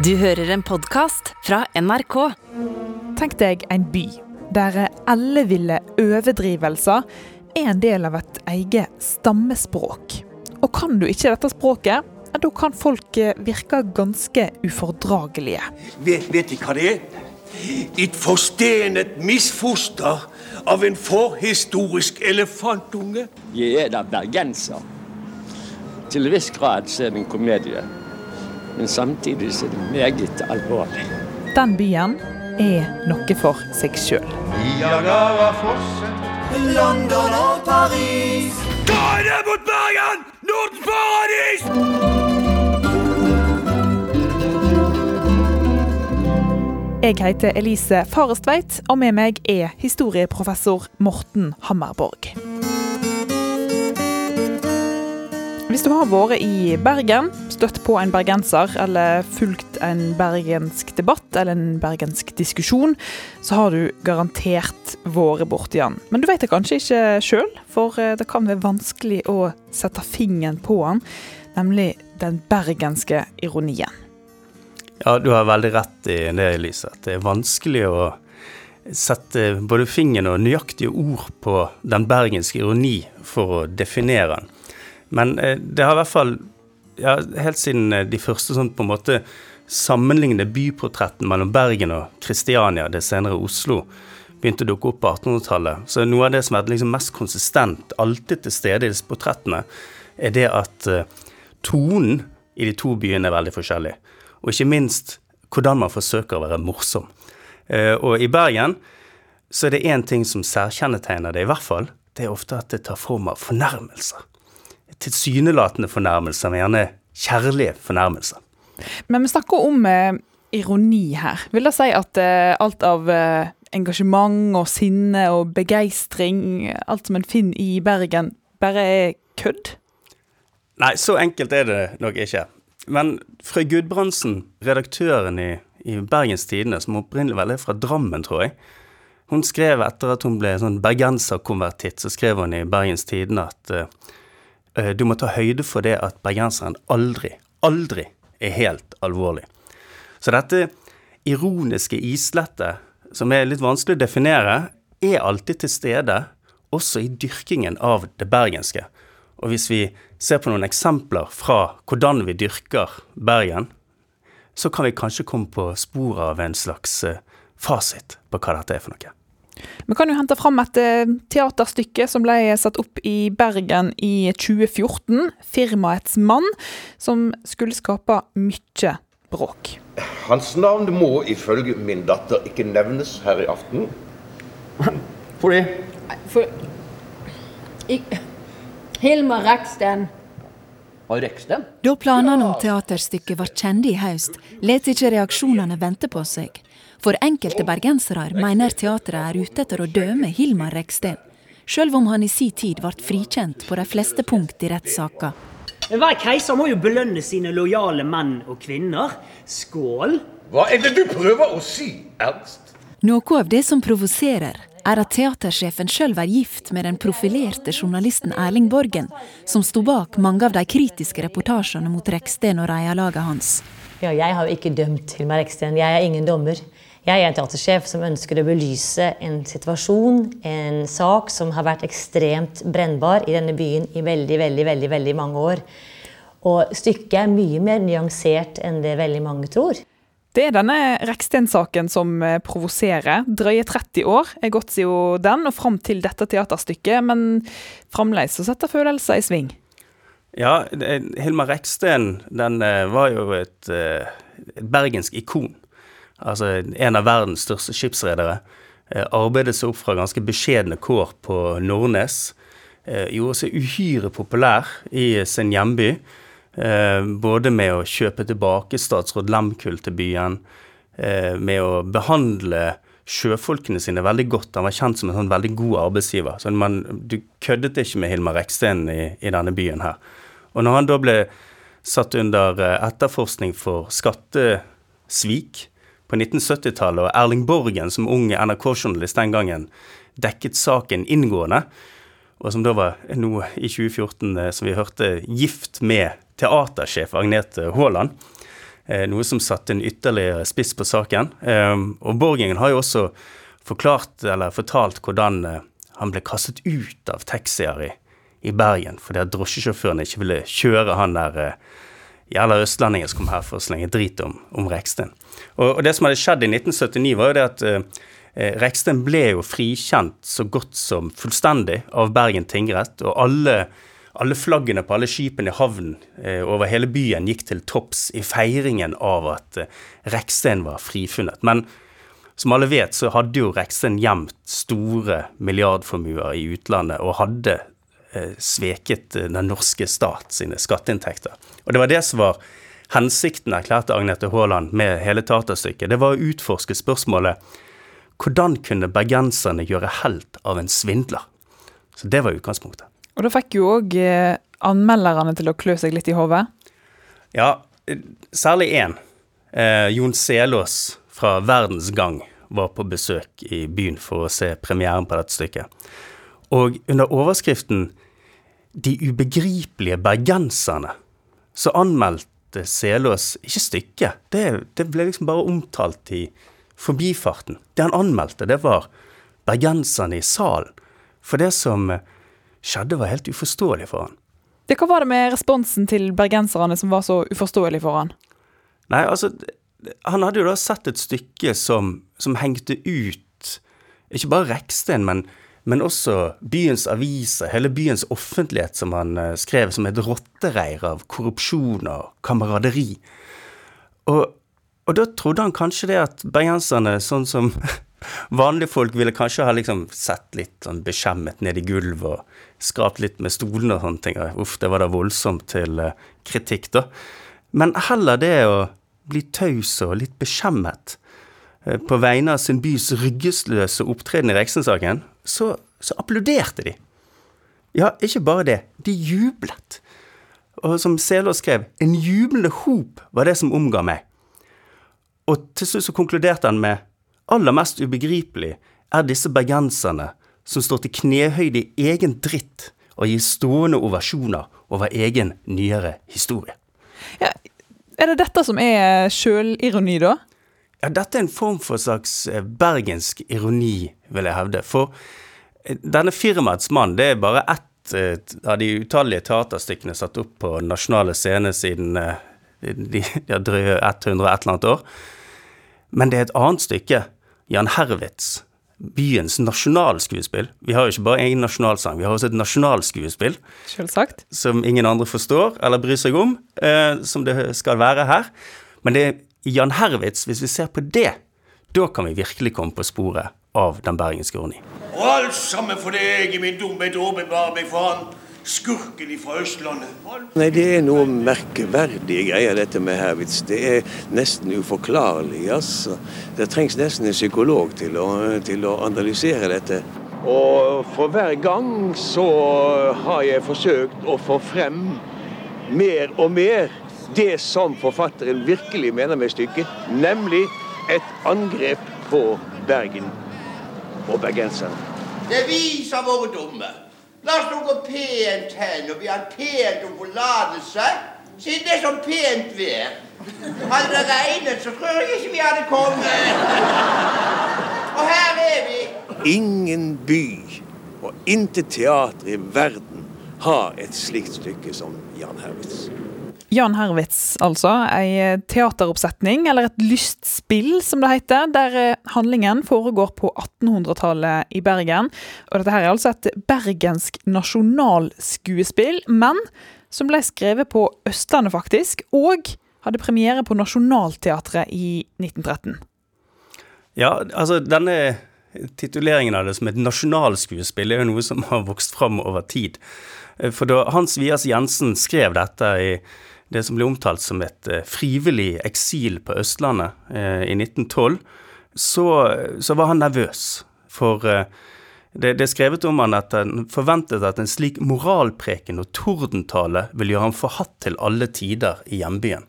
Du hører en podkast fra NRK. Tenk deg en by der elleville overdrivelser er en del av et eget stammespråk. Og kan du ikke dette språket, da kan folk eh, virke ganske ufordragelige. Vet, vet I hva det er? Et forstenet misfoster av en forhistorisk elefantunge. Jeg er da bergenser. Til en viss grad så er det en komedie. Men samtidig så er det meget alvorlig. Den byen er noe for seg sjøl. London og Paris. Ta det mot Bergen! Nordens paradis! Jeg heter Elise Farestveit, og med meg er historieprofessor Morten Hammerborg. Hvis du har vært i Bergen, støtt på en bergenser eller fulgt en bergensk debatt eller en bergensk diskusjon, så har du garantert vært borti han. Men du vet det kanskje ikke sjøl, for eh, det kan være vanskelig å sette fingeren på han, nemlig den bergenske ironien. Ja, du har veldig rett i det, Elise. Det er vanskelig å sette både fingeren og nøyaktige ord på den bergenske ironi for å definere den. Men eh, det har i hvert fall ja, helt siden eh, de første sånn på en måte sammenlignende byportretten mellom Bergen og Kristiania, det senere Oslo, begynte å dukke opp på 1800-tallet. Så noe av det som er liksom mest konsistent, alltid til stede i disse portrettene, er det at eh, tonen i de to byene er veldig forskjellig. Og ikke minst hvordan man forsøker å være morsom. Og i Bergen så er det én ting som særkjennetegner det, i hvert fall. Det er ofte at det tar form av fornærmelser. Tilsynelatende fornærmelser, men gjerne kjærlige fornærmelser. Men vi snakker om eh, ironi her. Vil det si at eh, alt av eh, engasjement og sinne og begeistring, alt som en finner i Bergen, bare er kødd? Nei, så enkelt er det nok ikke. Men Frøy Gudbrandsen, redaktøren i, i Bergens Tidende, som opprinnelig vel er fra Drammen, tror jeg, hun skrev etter at hun ble sånn bergenserkonvertitt, så skrev hun i Bergens Tidende at uh, du må ta høyde for det at bergenseren aldri, aldri er helt alvorlig. Så dette ironiske islettet, som er litt vanskelig å definere, er alltid til stede, også i dyrkingen av det bergenske. Og hvis vi ser på noen eksempler fra hvordan vi dyrker Bergen, så kan vi kanskje komme på sporet av en slags eh, fasit på hva dette er for noe. Vi kan jo hente fram et eh, teaterstykke som ble satt opp i Bergen i 2014. 'Firmaets mann', som skulle skape mye bråk. Hans navn må ifølge min datter ikke nevnes her i aften. Fordi For I, Hilmar Reksten. Da planene om teaterstykket ble kjente i høst, lot ikke reaksjonene vente på seg. For enkelte bergensere mener teatret er ute etter å døme Hilmar Reksten, sjøl om han i sin tid ble frikjent på de fleste punkt i rettssaka. Hver keiser må jo belønne sine lojale menn og kvinner. Skål! Hva er det du prøver å si, Ernst? Noe av det som provoserer, er at teatersjefen sjøl er gift med den profilerte journalisten Erling Borgen, som sto bak mange av de kritiske reportasjene mot Reksten og reialaget hans. Ja, jeg har jo ikke dømt Hilmar Reksten. Jeg er ingen dommer. Jeg er en teatersjef som ønsker å belyse en situasjon, en sak som har vært ekstremt brennbar i denne byen i veldig, veldig, veldig, veldig mange år. Og stykket er mye mer nyansert enn det veldig mange tror. Det er denne Reksten-saken som eh, provoserer. Drøye 30 år er gått siden den og fram til dette teaterstykket, men fremdeles så setter følelser i sving. Ja, Hilmar Reksten den eh, var jo et, eh, et bergensk ikon. Altså en av verdens største skipsredere. Eh, Arbeidet seg opp fra ganske beskjedne kår på Nordnes. Eh, Gjorde seg uhyre populær i sin hjemby. Eh, Både med å kjøpe tilbake statsråd Lemkuhl til byen, med å behandle sjøfolkene sine veldig godt. Han var kjent som en sånn veldig god arbeidsgiver. Så man, du køddet ikke med Hilmar Reksten i, i denne byen her. Og når han da ble satt under etterforskning for skattesvik på 1970-tallet, og Erling Borgen som ung NRK-journalist den gangen dekket saken inngående, og som da var nå i 2014, eh, som vi hørte, gift med teatersjef Agnete Haaland, eh, noe som satte en ytterligere spiss på saken. Eh, og Borgen har jo også forklart, eller fortalt, hvordan eh, han ble kastet ut av taxier i, i Bergen fordi drosjesjåførene ikke ville kjøre han der jævla østlendinger som kom her for å slenge drit om, om Reksten. Og, og, det som hadde skjedd i 1979, var jo det at eh, eh, Reksten ble jo frikjent så godt som fullstendig av Bergen tingrett, og alle, alle flaggene på alle skipene i havnen eh, over hele byen gikk til topps i feiringen av at eh, Reksten var frifunnet. Men som alle vet, så hadde jo Reksten gjemt store milliardformuer i utlandet, og hadde sveket eh, den norske stat sine skatteinntekter. Og det var det som var hensikten, erklærte Agnete Haaland med hele teaterstykket. Det var å utforske spørsmålet hvordan kunne bergenserne gjøre helt av en svindler? Så det var utgangspunktet. Og da fikk jo òg eh, anmelderne til å klø seg litt i hodet. Ja, eh, særlig én. Eh, Jon Selås fra Verdens Gang var på besøk i byen for å se premieren på dette stykket. Og under overskriften 'De ubegripelige bergenserne' så anmeldte Selås ikke stykket. Det, det, ble liksom bare omtalt i forbifarten. Det han anmeldte, det var bergenserne i salen. For det som skjedde, var helt uforståelig for han. Det, hva var det med responsen til bergenserne som var så uforståelig for han? Nei, altså, han hadde jo da sett et stykke som, som hengte ut ikke bare Reksten, men, men, også byens aviser, hele byens offentlighet, som han uh, skrev som et rottereir av korrupsjon og kameraderi. Og, og, da trodde han kanskje det at bergenserne, sånn som vanlige folk, ville kanskje ha liksom sett litt sånn beskjemmet ned i gulvet og skrapt litt med stolene og sånne ting. Uff, det var da voldsomt til uh, kritikk, da. Men heller det å bli taus og litt beskjemmet eh, på vegne av sin bys ryggesløse opptreden i Reksten-saken, så, så, applauderte de. Ja, ikke bare det, de jublet. Og som Selås skrev, en jublende hop var det som omga meg. Og til slutt så konkluderte han med aller mest ubegripelig er disse bergenserne som står til knehøyde i egen dritt og gir stående ovasjoner over egen nyere historie. Ja, er det dette som er sjølironi, da? Ja, dette er en form for slags eh, bergensk ironi, vil jeg hevde. For eh, denne firmaets mann, det er bare ett eh, av de utallige teaterstykkene satt opp på nasjonale scener siden de, har drøye 100 et eller annet år. Men det er et annet stykke, Jan Herwitz, byens nasjonalskuespill. Vi har jo ikke bare egen nasjonalsang, vi har også et nasjonalskuespill. Selvsagt. Som ingen andre forstår eller bryr seg om, eh, som det skal være her. Men det er Jan Herwitz, hvis vi ser på det, da kan vi virkelig komme på sporet av den bergenske ironi. Og alt sammen fordi jeg i min dumhet åpenbarer meg for han skurken fra Østlandet. Nei, Det er noe merkverdige greier, dette med Herwitz. Det er nesten uforklarlig. altså. Det trengs nesten en psykolog til å, til å analysere dette. Og for hver gang så har jeg forsøkt å få frem mer og mer det som forfatteren virkelig mener med stykket, nemlig et angrep på Bergen og bergenserne. Det viser våre dumme. La oss nå gå pent hen og be han pent om forlatelse, siden det er så pent vær. Hadde det regnet, så tror jeg ikke vi hadde kommet. Og her er vi. Ingen by og intet teater i verden har et slikt stykke som Jan Herwitz. Jan Herwitz, altså. Ei teateroppsetning, eller et lystspill som det heter, der eh, handlingen foregår på 1800-tallet i Bergen. Og dette her er altså et bergensk nasjonalskuespill, men som ble skrevet på Østlandet, faktisk, og hadde premiere på Nationaltheatret i 1913. Ja, altså denne tituleringen av det som et nasjonalskuespill er jo noe som har vokst fram over tid. For da Hans Vias Jensen skrev dette i det som ble omtalt som et eh, frivillig eksil på Østlandet eh, i 1912, så, så, var han nervøs. For eh, det, det, er skrevet om han at han forventet at en slik moralpreken og tordentale ville gjøre ham forhatt til alle tider i hjembyen.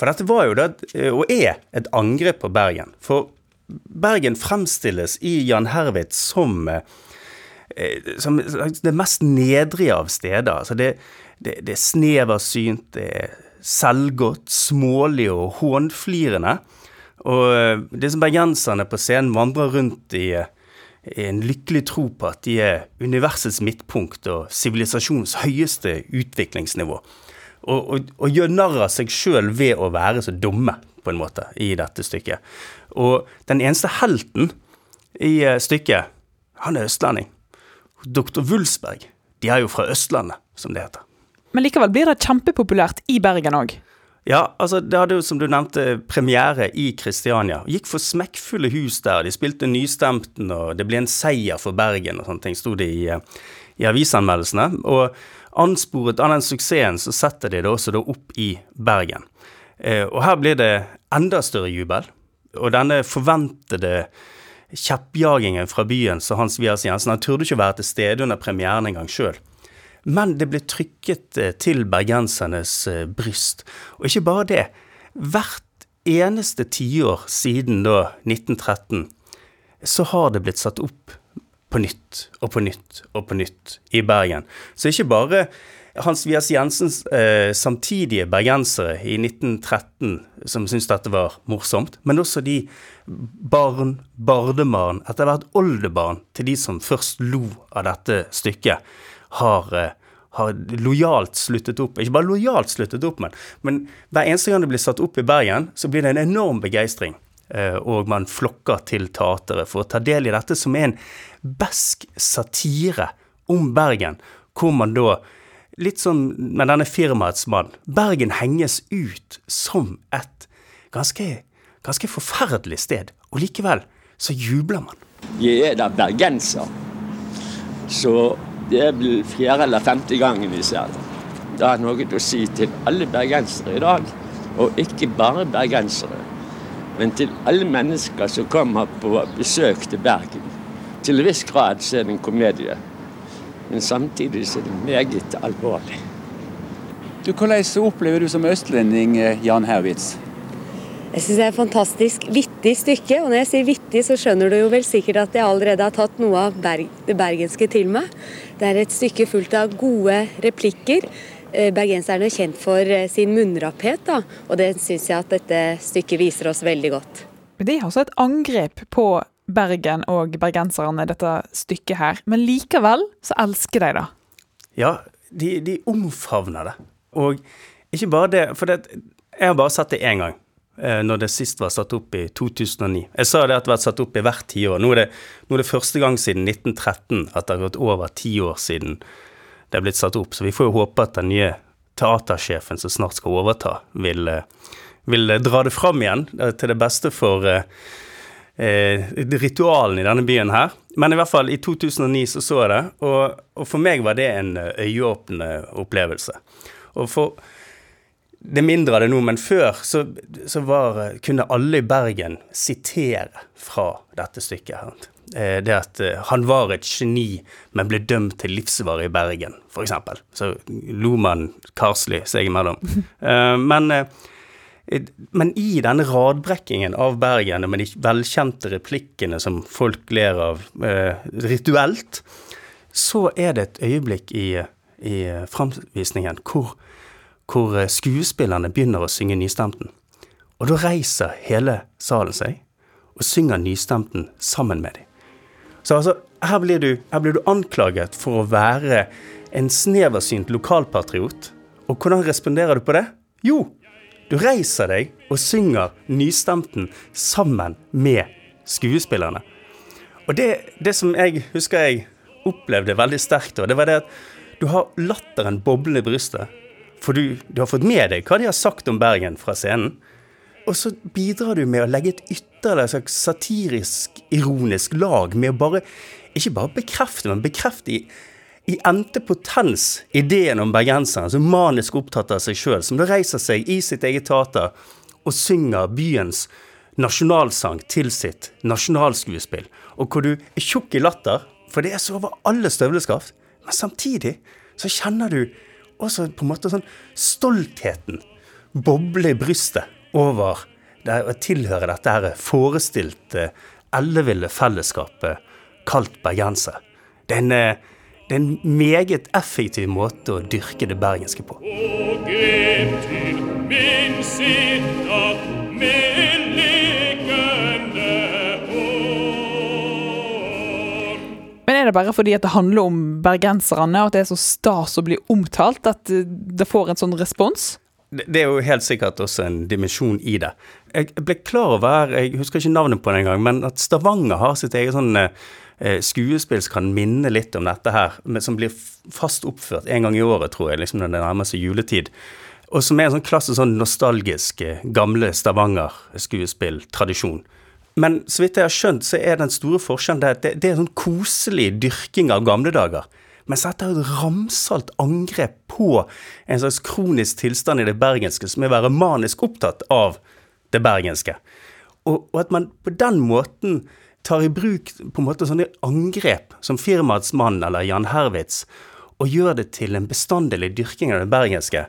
For dette var jo det, og er, et angrep på Bergen. For Bergen fremstilles i Jan Herwitz som, som det mest nedrige av steder. Altså det, det, det er sneversynt, det er selvgodt, smålig og hånflirende. Og det disse bergenserne på scenen vandrer rundt i, i en lykkelig tro på at de er universets midtpunkt og sivilisasjonens høyeste utviklingsnivå. Og, og, og gjør narr av seg sjøl ved å være så dumme, på en måte, i dette stykket. Og den eneste helten i eh, stykket, han er østlending. Dr. Wulsberg. De er jo fra Østlandet, som det heter. Men likevel blir det kjempepopulært i Bergen òg. Ja, altså det hadde jo som du nevnte premiere i Kristiania. Gikk for smekkfulle hus der. De spilte Nystemten, og det ble en seier for Bergen og sånne ting, sto det i, eh, i avisanmeldelsene. Og ansporet av den suksessen, så setter de det også da opp i Bergen. Eh, og her blir det enda større jubel. Og denne forventede kjeppjagingen fra byen, så Hans Vias Jensen, han turde ikke være til stede under premieren engang sjøl. Men det ble trykket eh, til bergensernes eh, bryst. Og ikke bare det. Hvert eneste tiår siden da 1913 så har det blitt satt opp på nytt og på nytt og på nytt i Bergen. Så ikke bare Hans Vias Jensens eh, samtidige bergensere i 1913 som syntes dette var morsomt, men også de barn, bardebarn, etter hvert oldebarn til de som først lo av dette stykket, har, eh, har lojalt sluttet opp. Ikke bare lojalt sluttet opp, men, men hver eneste gang det blir satt opp i Bergen, så blir det en enorm begeistring. Eh, og man flokker til teateret for å ta del i dette, som er en besk satire om Bergen, hvor man da Litt sånn med denne firmaets mann. Bergen henges ut som et ganske, ganske forferdelig sted, og likevel så jubler man. Jeg er da bergenser, så det er vel fjerde eller femte gangen vi ser det. Det har noe å si til alle bergensere i dag, og ikke bare bergensere men til alle mennesker som kommer på besøk til Bergen. Til en viss grad så er det en komedie, men samtidig så er det meget alvorlig. Du, Hvordan opplever du som østlending eh, Jan Herwitz? Jeg syns det er et fantastisk vittig stykke. Og når jeg sier vittig, så skjønner du jo vel sikkert at jeg allerede har tatt noe av berg det bergenske til meg. Det er et stykke fullt av gode replikker Eh, bergenserne er kjent for eh, sin munnrapphet, da, og det syns jeg at dette stykket viser oss veldig godt. Det er altså et angrep på Bergen og bergenserne, dette stykket her. Men likevel så elsker de det. Ja, de, de omfavner det. Og ikke bare det, for det, jeg har bare sett det én gang. Eh, når det sist var satt opp i 2009. Jeg sa det at det har vært satt opp i hvert tiår. Nå, nå er det første gang siden 1913 at det har gått over ti år siden det er blitt satt opp. Så vi får jo håpe at den nye teatersjefen som snart skal overta, vil, eh, vil dra det fram igjen eh, til det beste for eh, eh, ritualen i denne byen her. Men i hvert fall, i 2009 så så jeg det, og, og for meg var det en øyeåpnende opplevelse. Og for det er mindre av det nå, men før så, så var, kunne alle i Bergen sitere fra dette stykket. her. Eh, det at eh, han var et geni, men ble dømt til livsvarig i Bergen, f.eks. Så lo man karslig seg imellom. Eh, men, men i denne radbrekkingen av Bergen, med de velkjente replikkene som folk ler av rituelt, så er det et øyeblikk i, i framvisningen hvor, hvor skuespillerne begynner å synge Nystemten. Og da reiser hele salen seg og synger Nystemten sammen med dem. Så altså, her blir, du, her blir du anklaget for å være en sneversynt lokalpatriot. Og hvordan responderer du på det? Jo, du reiser deg og synger Nystemten sammen med skuespillerne. Og det, det som jeg husker jeg opplevde veldig sterkt, det var det at du har latteren boblende i brystet. For du, du har fått med deg hva de har sagt om Bergen fra scenen. Og så bidrar du med å legge et ytterligere satirisk, ironisk lag med å bare Ikke bare bekrefte, men bekrefte i, i endte potens ideen om bergenseren, som manisk opptatt av seg sjøl, som da reiser seg i sitt eget teater og synger byens nasjonalsang til sitt nasjonalskuespill, og hvor du er tjukk i latter, for det er så over alle støvleskaft, men samtidig så kjenner du også på en måte sånn stoltheten boble i brystet over det å tilhøre dette her forestilte, elleville fellesskapet kalt bergenser. Det er, en, det er en meget effektiv måte å dyrke det bergenske på. Og grep til min sitter med lekende er det bare fordi at det handler om bergenserne, og at det er så stas å bli omtalt, at eh, det får en sånn respons? Det er jo helt sikkert også en dimensjon i det. Jeg ble klar over, jeg husker ikke navnet på det engang, men at Stavanger har sitt eget sånn eh, skuespill som kan minne litt om dette her, som blir fast oppført en gang i året, tror jeg, liksom når det nærmer seg juletid. Og som er en sånn klassisk sånn nostalgisk eh, gamle Stavanger-skuespilltradisjon. Men så vidt jeg har skjønt, så er den store forskjellen at det, det er sånn koselig dyrking av gamle dager. Mens dette er et ramsalt angrep på en slags kronisk tilstand i det bergenske, som er å være manisk opptatt av det bergenske. Og, og at man på den måten tar i bruk på en måte sånne angrep som firmaets mann eller Jan Herwitz, og gjør det til en bestandig dyrking av det bergenske,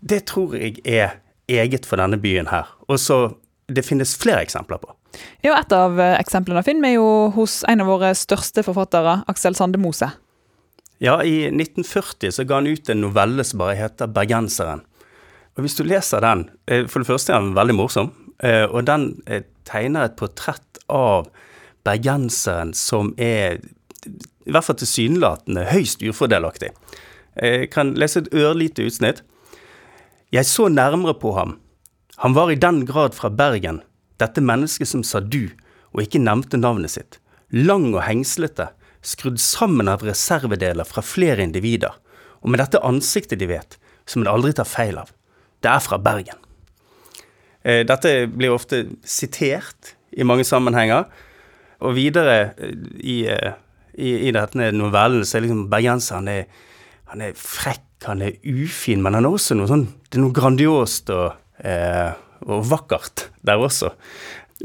det tror jeg er eget for denne byen her. Og så det finnes flere eksempler på. Jo, et av eh, eksemplene film er jo hos en av våre største forfattere, Aksel Sande Mose. Ja, i 1940 så ga han ut en novelle som bare heter 'Bergenseren'. Og hvis du leser den, eh, for det første er den veldig morsom, eh, og den tegner et portrett av bergenseren som er i hvert fall tilsynelatende høyst ufordelaktig. Jeg kan lese et ørlite utsnitt. Jeg så nærmere på ham. Han var i den grad fra Bergen, dette mennesket som sa du, og ikke nevnte navnet sitt. Lang og hengslete, skrudd sammen av reservedeler fra flere individer, og med dette ansiktet de vet, som en aldri tar feil av. Det er fra Bergen. Eh, Dette blir ofte sitert i mange sammenhenger, og videre eh, i, eh, i, i denne novellen så er liksom bergenseren han han er frekk, han er ufin, men han er også noe sånn Det er noe grandiost og, eh, og vakkert der også.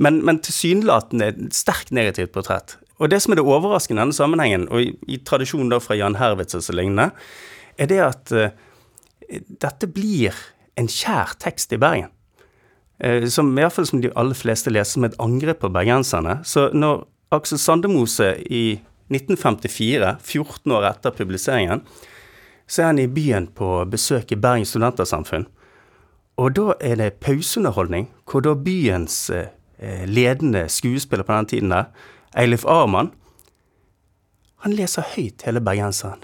Men, men tilsynelatende et sterkt negativt portrett. Og det som er det overraskende i denne sammenhengen, og i, i tradisjonen da fra Jan Herwitz og så lignende, er det at uh, dette blir en kjær tekst i Bergen. Uh, som i hvert fall som de aller fleste leser som et angrep på bergenserne. Så når Aksel Sandemose i 1954, 14 år etter publiseringen, så er han i byen på besøk i Bergen Studentersamfunn. Og da er det pauseunderholdning, hvor da byens eh, ledende skuespiller på den tiden der, Eilif Arman, han leser høyt hele bergenseren.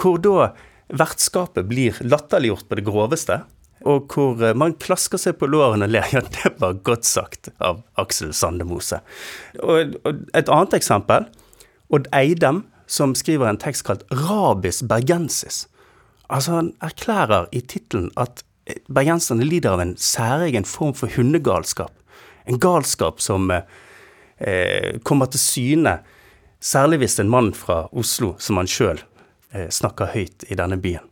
Hvor da vertskapet blir latterliggjort på det groveste, og hvor eh, man klasker seg på lårene og ler. Ja, det var godt sagt av Aksel Sandemose. Og, og et annet eksempel, Odd Eidem, som skriver en tekst kalt Rabis bergensis. Altså, han erklærer i tittelen at eh, bergenserne lider av en særegen form for hundegalskap. En galskap som eh, eh, kommer til syne, særlig hvis en mann fra Oslo, som han sjøl, eh, snakker høyt i denne byen.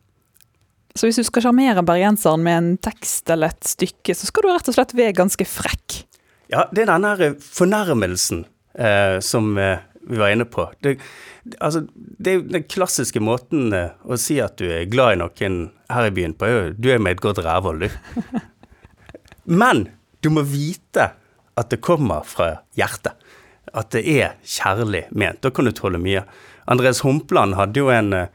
Så hvis du skal sjarmere bergenseren med en tekst eller et stykke, så skal du rett og slett være ganske frekk. Ja, det er denne fornærmelsen eh, som eh, vi var inne på. Det, altså, det er jo den klassiske måten eh, å si at du er glad i noen her i byen på. er jo, Du er med et godt rævhold, du. Men du må vite at det kommer fra hjertet. At det er kjærlig ment. Da kan du tåle mye. Andreas Humpland hadde jo en, eh,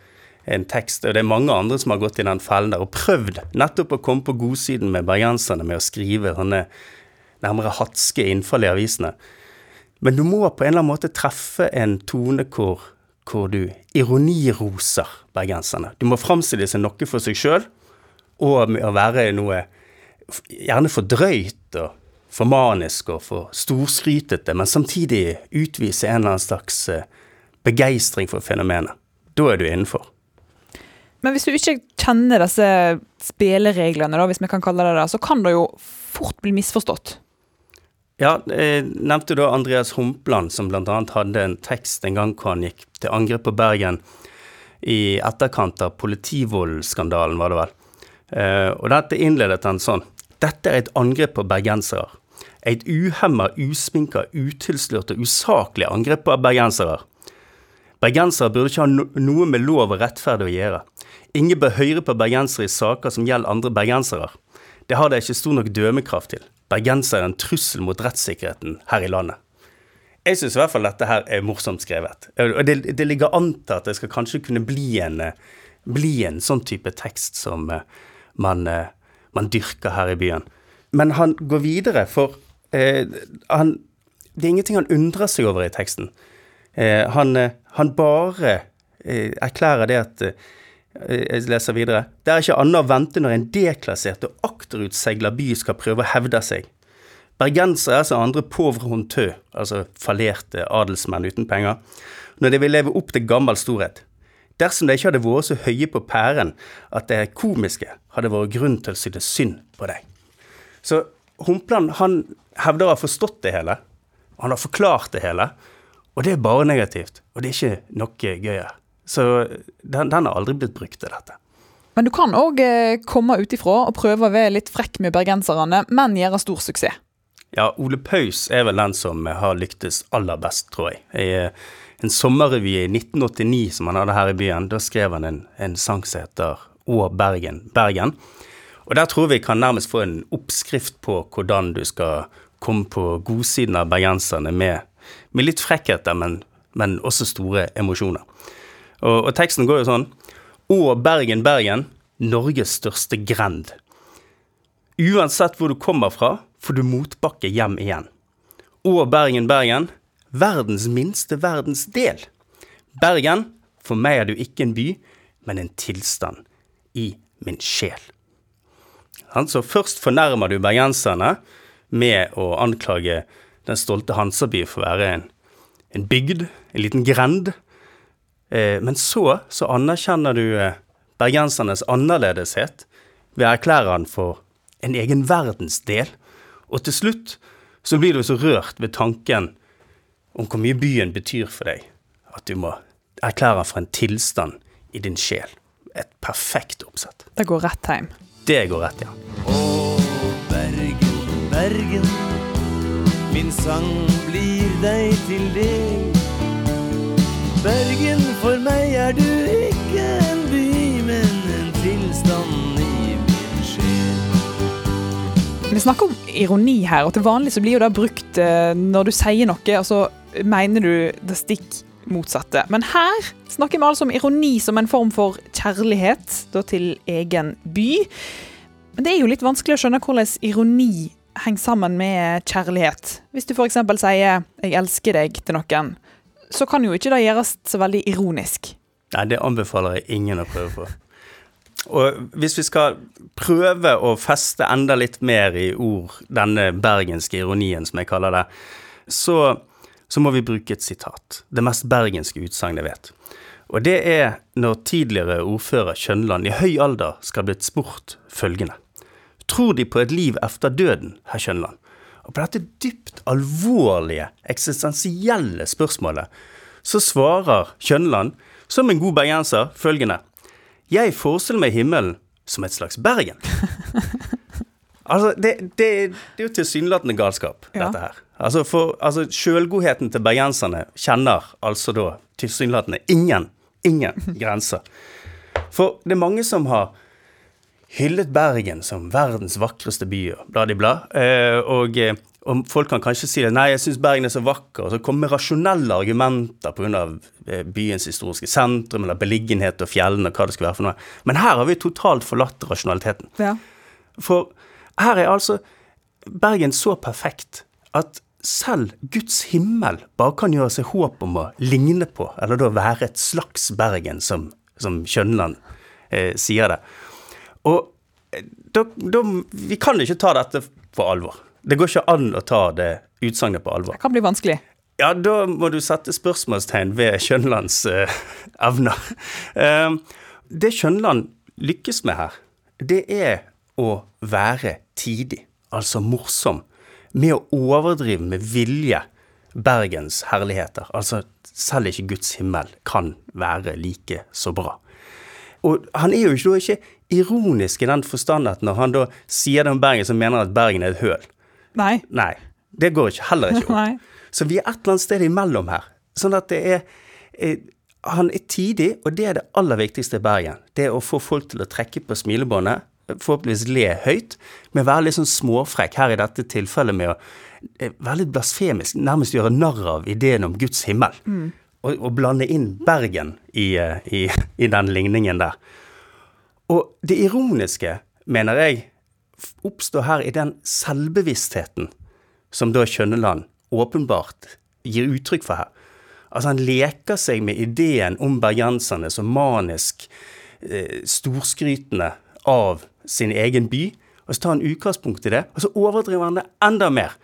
en tekst, og det er mange andre som har gått i den fellen der og prøvd nettopp å komme på godsiden med bergenserne med å skrive sånne nærmere hatske innfall i avisene. Men du må på en eller annen måte treffe en tone hvor, hvor du ironiroser bergenserne. Du må framstille seg noe for seg sjøl, og med å være noe gjerne for drøyt og for manisk og for storskrytete, men samtidig utvise en eller annen slags eh, begeistring for fenomenet. Da er du innenfor. Men hvis du ikke kjenner disse spillereglene, da, hvis vi kan kalle det det, så kan det jo fort bli misforstått. Ja, jeg nevnte da Andreas Humpland, som bl.a. hadde en tekst en gang hvor han gikk til angrep på Bergen i etterkant av politivoldskandalen, var det vel. Eh, og dette innledet han sånn. Dette er et angrep på bergensere. Et uhemma, usminka, utilslørt og usaklig angrep på bergensere. Bergensere burde ikke ha noe med lov og rettferd å gjøre. Ingen bør høre på bergensere i saker som gjelder andre bergensere. Det har de ikke stor nok dømmekraft til. Bergensere er en trussel mot rettssikkerheten her i landet. Jeg syns i hvert fall dette her er morsomt skrevet. Og det, det ligger an til at det skal kanskje kunne bli en, bli en sånn type tekst som eh, man, eh, man dyrker her i byen. Men han går videre, for eh, han, det er ingenting han undrer seg over i teksten. Eh, han, eh, han bare eh, erklærer det at Jeg leser videre. Det er ikke annet å vente når en deklassert og akterutsegla by skal prøve å hevde seg. Bergensere er som andre pauvre hontø, altså fallerte adelsmenn uten penger, når de vil leve opp til gammel storhet. Dersom de ikke hadde vært så høye på pæren at det komiske hadde vært grunn til å synes synd på deg. Så Humpland han hevder å ha forstått det hele, han har forklart det hele, og det er bare negativt, og det er ikke noe gøyere. Så den, den har aldri blitt brukt til dette. Men du kan òg eh, komme utifra og prøve å være litt frekk med bergenserne, men gjøre stor suksess. Ja, Ole Paus er vel den som har lyktes aller best, tror jeg. I eh, en sommerrevy i 1989 som han hadde her i byen, da skrev han en, en sang som heter Å Bergen, Bergen. Og der tror vi kan nærmest få en oppskrift på hvordan du skal komme på godsiden av bergenserne med, med litt frekkheter, men, men også store emosjoner. Og, og teksten går jo sånn Å, Bergen, Bergen, Norges største grend. Uansett hvor du kommer fra, får du motbakke hjem igjen. Å, Bergen, Bergen, verdens minste verdensdel. Bergen, for meg er du ikke en by, men en tilstand i min sjel. Så først fornærmer du bergenserne med å anklage den stolte Hansaby for å være en, en bygd, en liten grend. Eh, men så, så anerkjenner du eh, bergensernes annerledeshet ved å erklære den for en egen verdensdel. Og til slutt så blir du så rørt ved tanken om hvor mye byen betyr for deg, at du må erklære den for en tilstand i din sjel. Et perfekt oppsett. Det går rett hjem. Det går rett, ja. Bergen, Bergen, min sang blir deg til del. Bergen, du ikke en by, men en tilstand i min sjel. Vi snakker om ironi her, og til vanlig så blir jo det brukt eh, når du sier noe, og så mener du det stikk motsatte. Men her snakker vi altså om ironi som en form for kjærlighet da, til egen by. Men det er jo litt vanskelig å skjønne hvordan ironi henger sammen med kjærlighet. Hvis du f.eks. sier 'jeg elsker deg' til noen, så kan jo ikke det gjøres så veldig ironisk. Nei, det anbefaler jeg ingen å prøve på. Og hvis vi skal prøve å feste enda litt mer i ord, denne bergenske ironien som jeg kaller det, så, så må vi bruke et sitat. Det mest bergenske utsagnet jeg vet. Og det er når tidligere ordfører Kjønland i høy alder skal blitt spurt følgende. Tror De på et liv efter døden, herr Kjønland? Og på dette dypt alvorlige, eksistensielle spørsmålet så svarer Kjønland, som en god bergenser, følgende. Jeg forestiller meg himmelen som et slags Bergen. altså, det, det, det er jo tilsynelatende galskap, Ja. dette her. Altså, for altså, sjølgodheten til bergenserne kjenner altså da tilsynelatende ingen, ingen grenser. For det er mange som har hyllet Bergen som verdens vakreste by, og bla, di, bla. Eh, og, eh, og folk kan kanskje si det, nei, jeg syns Bergen er så vakker, og så kommer rasjonelle argumenter pga. Eh, byens historiske sentrum, eller beliggenhet og fjellene, og hva det skal være for noe. Men her har vi totalt forlatt rasjonaliteten. Ja. For her er altså Bergen så perfekt at selv Guds himmel bare kan gjøre seg håp om å ligne på, eller da være et slags Bergen, som, som Kjønland eh, sier det. Og eh, da, da Vi kan ikke ta dette på alvor. Det går ikke an å ta det utsagnet på alvor. Det kan bli vanskelig. Ja, da må du sette spørsmålstegn ved Kjønlands uh, evner. Uh, det Kjønland lykkes med her, det er å være tidig, altså morsom, med å overdrive med vilje Bergens herligheter. Altså, selv ikke Guds himmel kan være like så bra. Og han er jo ikke, ikke ironisk i den forstand at når han da sier det om Bergen, så mener han at Bergen er et høl. Nei. Nei. Det går ikke, heller ikke opp. Så vi er et eller annet sted imellom her. Sånn at det er eh, Han er tidig, og det er det aller viktigste i Bergen. Det er å få folk til å trekke på smilebåndet, forhåpentligvis le høyt, men være litt sånn småfrekk, her i dette tilfellet med å eh, være litt blasfemisk, nærmest gjøre narr av ideen om Guds himmel. Mm. Og, og blande inn Bergen i, eh, i, i den ligningen der. Og det ironiske, mener jeg, oppstår her i den selvbevisstheten som da Kjønneland åpenbart gir uttrykk for her. Altså Han leker seg med ideen om bergenserne som manisk eh, storskrytende av sin egen by, og så tar han utgangspunkt i det, og så overdriver han det enda mer.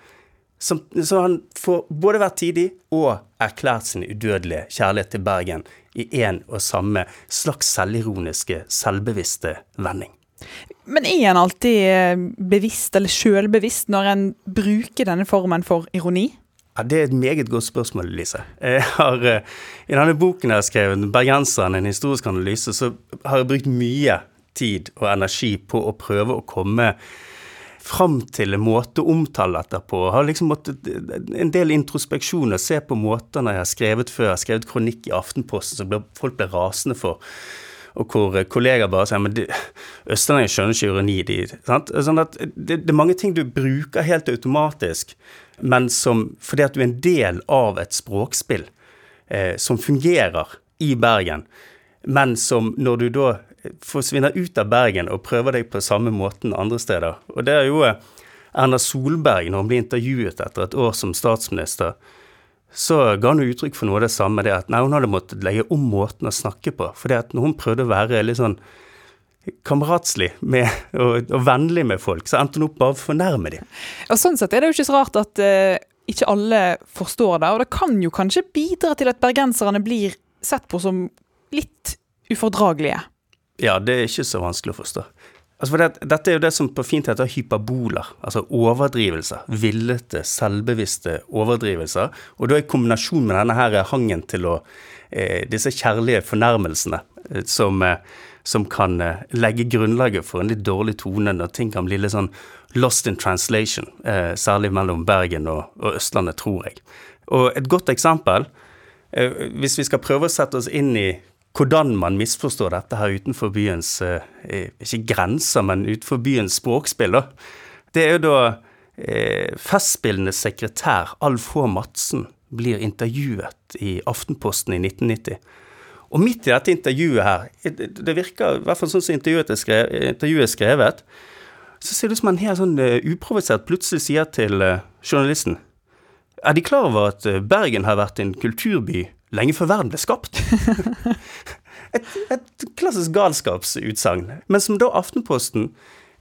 Som, så han får både vært tidig og erklært sin udødelige kjærlighet til Bergen i én og samme slags selvironiske, selvbevisste vending. Men er en alltid eh, bevisst eller sjølbevisst når en bruker denne formen for ironi? Ja, Det er et meget godt spørsmål, Lise. Jeg har, eh, I denne boken jeg har skrevet, 'Bergenseren en historisk analyse', så har jeg brukt mye tid og energi på å prøve å komme fram til en måte å omtale dette på. Jeg har liksom måttet en del introspeksjon og se på måtene jeg har skrevet før. Jeg har skrevet kronikk i Aftenposten som folk ble rasende for. Og hvor eh, kollegaer bare sier men østlendinger skjønner ikke ironi. De? Sånn at det, det er mange ting du bruker helt automatisk, men som, fordi at du er en del av et språkspill eh, som fungerer i Bergen, men som når du da forsvinner ut av Bergen og prøver deg på samme måten andre steder. Og det er jo eh, Erna Solberg, når hun blir intervjuet etter et år som statsminister, så ga hun uttrykk for noe av det samme, det at nei, hun hadde måttet legge om måten å snakke på. fordi at når hun prøvde å være litt sånn kameratslig med, og, og vennlig med folk, så endte hun opp bare å fornærme dem. Og Sånn sett er det jo ikke så rart at uh, ikke alle forstår det, og det kan jo kanskje bidra til at bergenserne blir sett på som litt ufordragelige. Ja, det er ikke så vanskelig å forstå. Altså for det, dette er jo det som på fint heter hyperboler, altså overdrivelser. Villete, selvbevisste overdrivelser. Og da i kombinasjon med denne her hangen til å eh, Disse kjærlige fornærmelsene eh, som, eh, som kan eh, legge grunnlaget for en litt dårlig tone når ting kan bli litt sånn lost in translation, eh, særlig mellom Bergen og, og Østlandet, tror jeg. Og et godt eksempel, eh, hvis vi skal prøve å sette oss inn i hvordan man misforstår dette her utenfor byens eh, Ikke grenser, men utenfor byens språkspill, da. Det er jo da eh, Festspillenes sekretær Alf H. Madsen blir intervjuet i Aftenposten i 1990. Og midt i dette intervjuet her, det virker i hvert fall sånn som intervjuet er, skrevet, intervjuet er skrevet, så ser det ut som han helt sånn eh, uprovosert plutselig sier til eh, journalisten Er De klar over at eh, Bergen har vært en kulturby lenge før verden ble skapt? et, et klassisk galskapsutsagn, men som da Aftenposten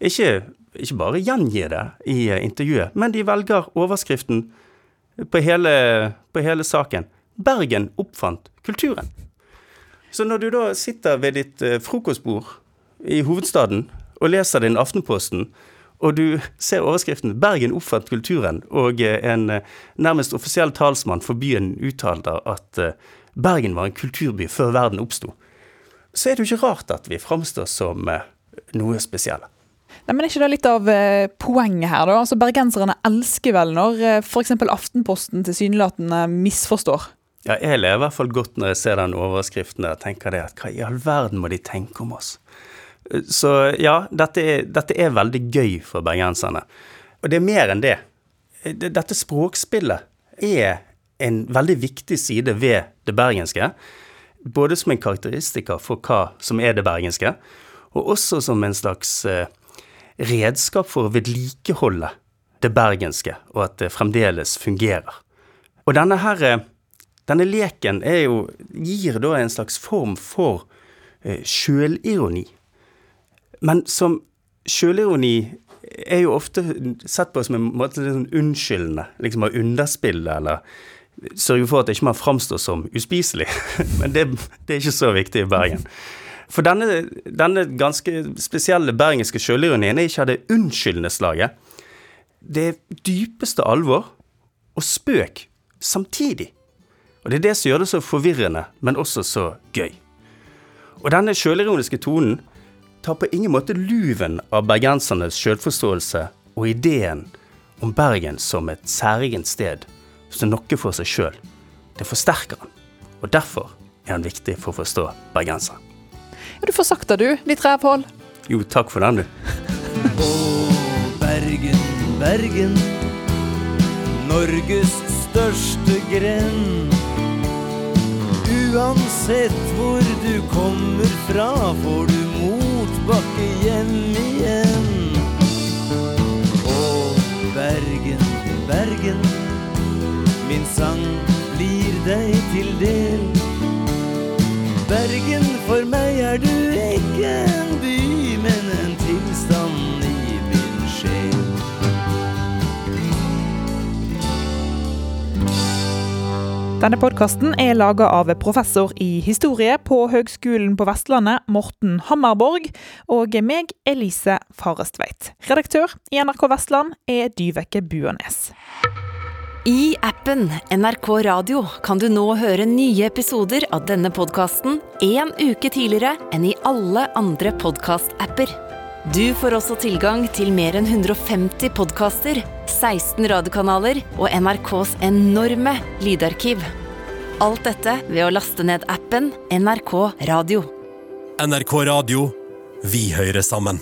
ikke, ikke bare gjengir det i eh, intervjuet, men de velger overskriften på hele, på hele saken. Bergen oppfant kulturen. Så når du da sitter ved ditt eh, frokostbord i hovedstaden og leser din Aftenposten, og du ser overskriften 'Bergen oppfant kulturen', og eh, en eh, nærmest offisiell talsmann for byen uttaler at eh, Bergen var en kulturby før verden oppsto, så er det jo ikke rart at vi framstår som noe spesielle. Nei, men Er ikke det litt av poenget her? da? Altså Bergenserne elsker vel når f.eks. Aftenposten tilsynelatende misforstår. Ja, jeg ler i hvert fall godt når jeg ser den overskriften der og tenker det at hva i all verden må de tenke om oss? Så ja, dette er, dette er veldig gøy for bergenserne. Og det er mer enn det. Det- Dette språkspillet er en veldig viktig side ved det bergenske. Både som en karakteristiker for hva som er det bergenske, og også som en slags eh, redskap for å vedlikeholde det bergenske, og at det fremdeles fungerer. Og denne her, eh, denne leken jo, gir da en slags form for eh, sjølironi. Men som sjølironi er jo ofte sett på som en måte litt sånn unnskyldende, liksom å underspille eller sørge for at ikke man framstår som uspiselig. Men det, det er ikke så viktig i Bergen. For denne, denne ganske spesielle bergenske sjølironien er ikke av det unnskyldende slaget. Det er dypeste alvor og spøk samtidig. Og det er det som gjør det så forvirrende, men også så gøy. Og denne sjølironiske tonen tar på ingen måte luven av bergensernes sjølforståelse og ideen om Bergen som et særegent sted som noe for seg sjøl. Det forsterker han, og derfor er han viktig for å forstå bergenseren. Ja, Du får sagt det, du, ditt rævhål. Jo, takk for den, du. Bergen, Bergen. Norges største grend. Uansett hvor du kommer fra, får du tilbake hjem igjen. Å, Bergen, Bergen, min sang blir deg til del. Bergen, for meg er du ikke Denne podkasten er laga av professor i historie på Høgskolen på Vestlandet, Morten Hammerborg, og meg, Elise Farestveit. Redaktør i NRK Vestland er Dyveke Buanes. I appen NRK Radio kan du nå høre nye episoder av denne podkasten en uke tidligere enn i alle andre podkast-apper. Du får også tilgang til mer enn 150 podkaster, 16 radiokanaler og NRKs enorme lydarkiv. Alt dette ved å laste ned appen NRK Radio. NRK Radio. Vi hører sammen.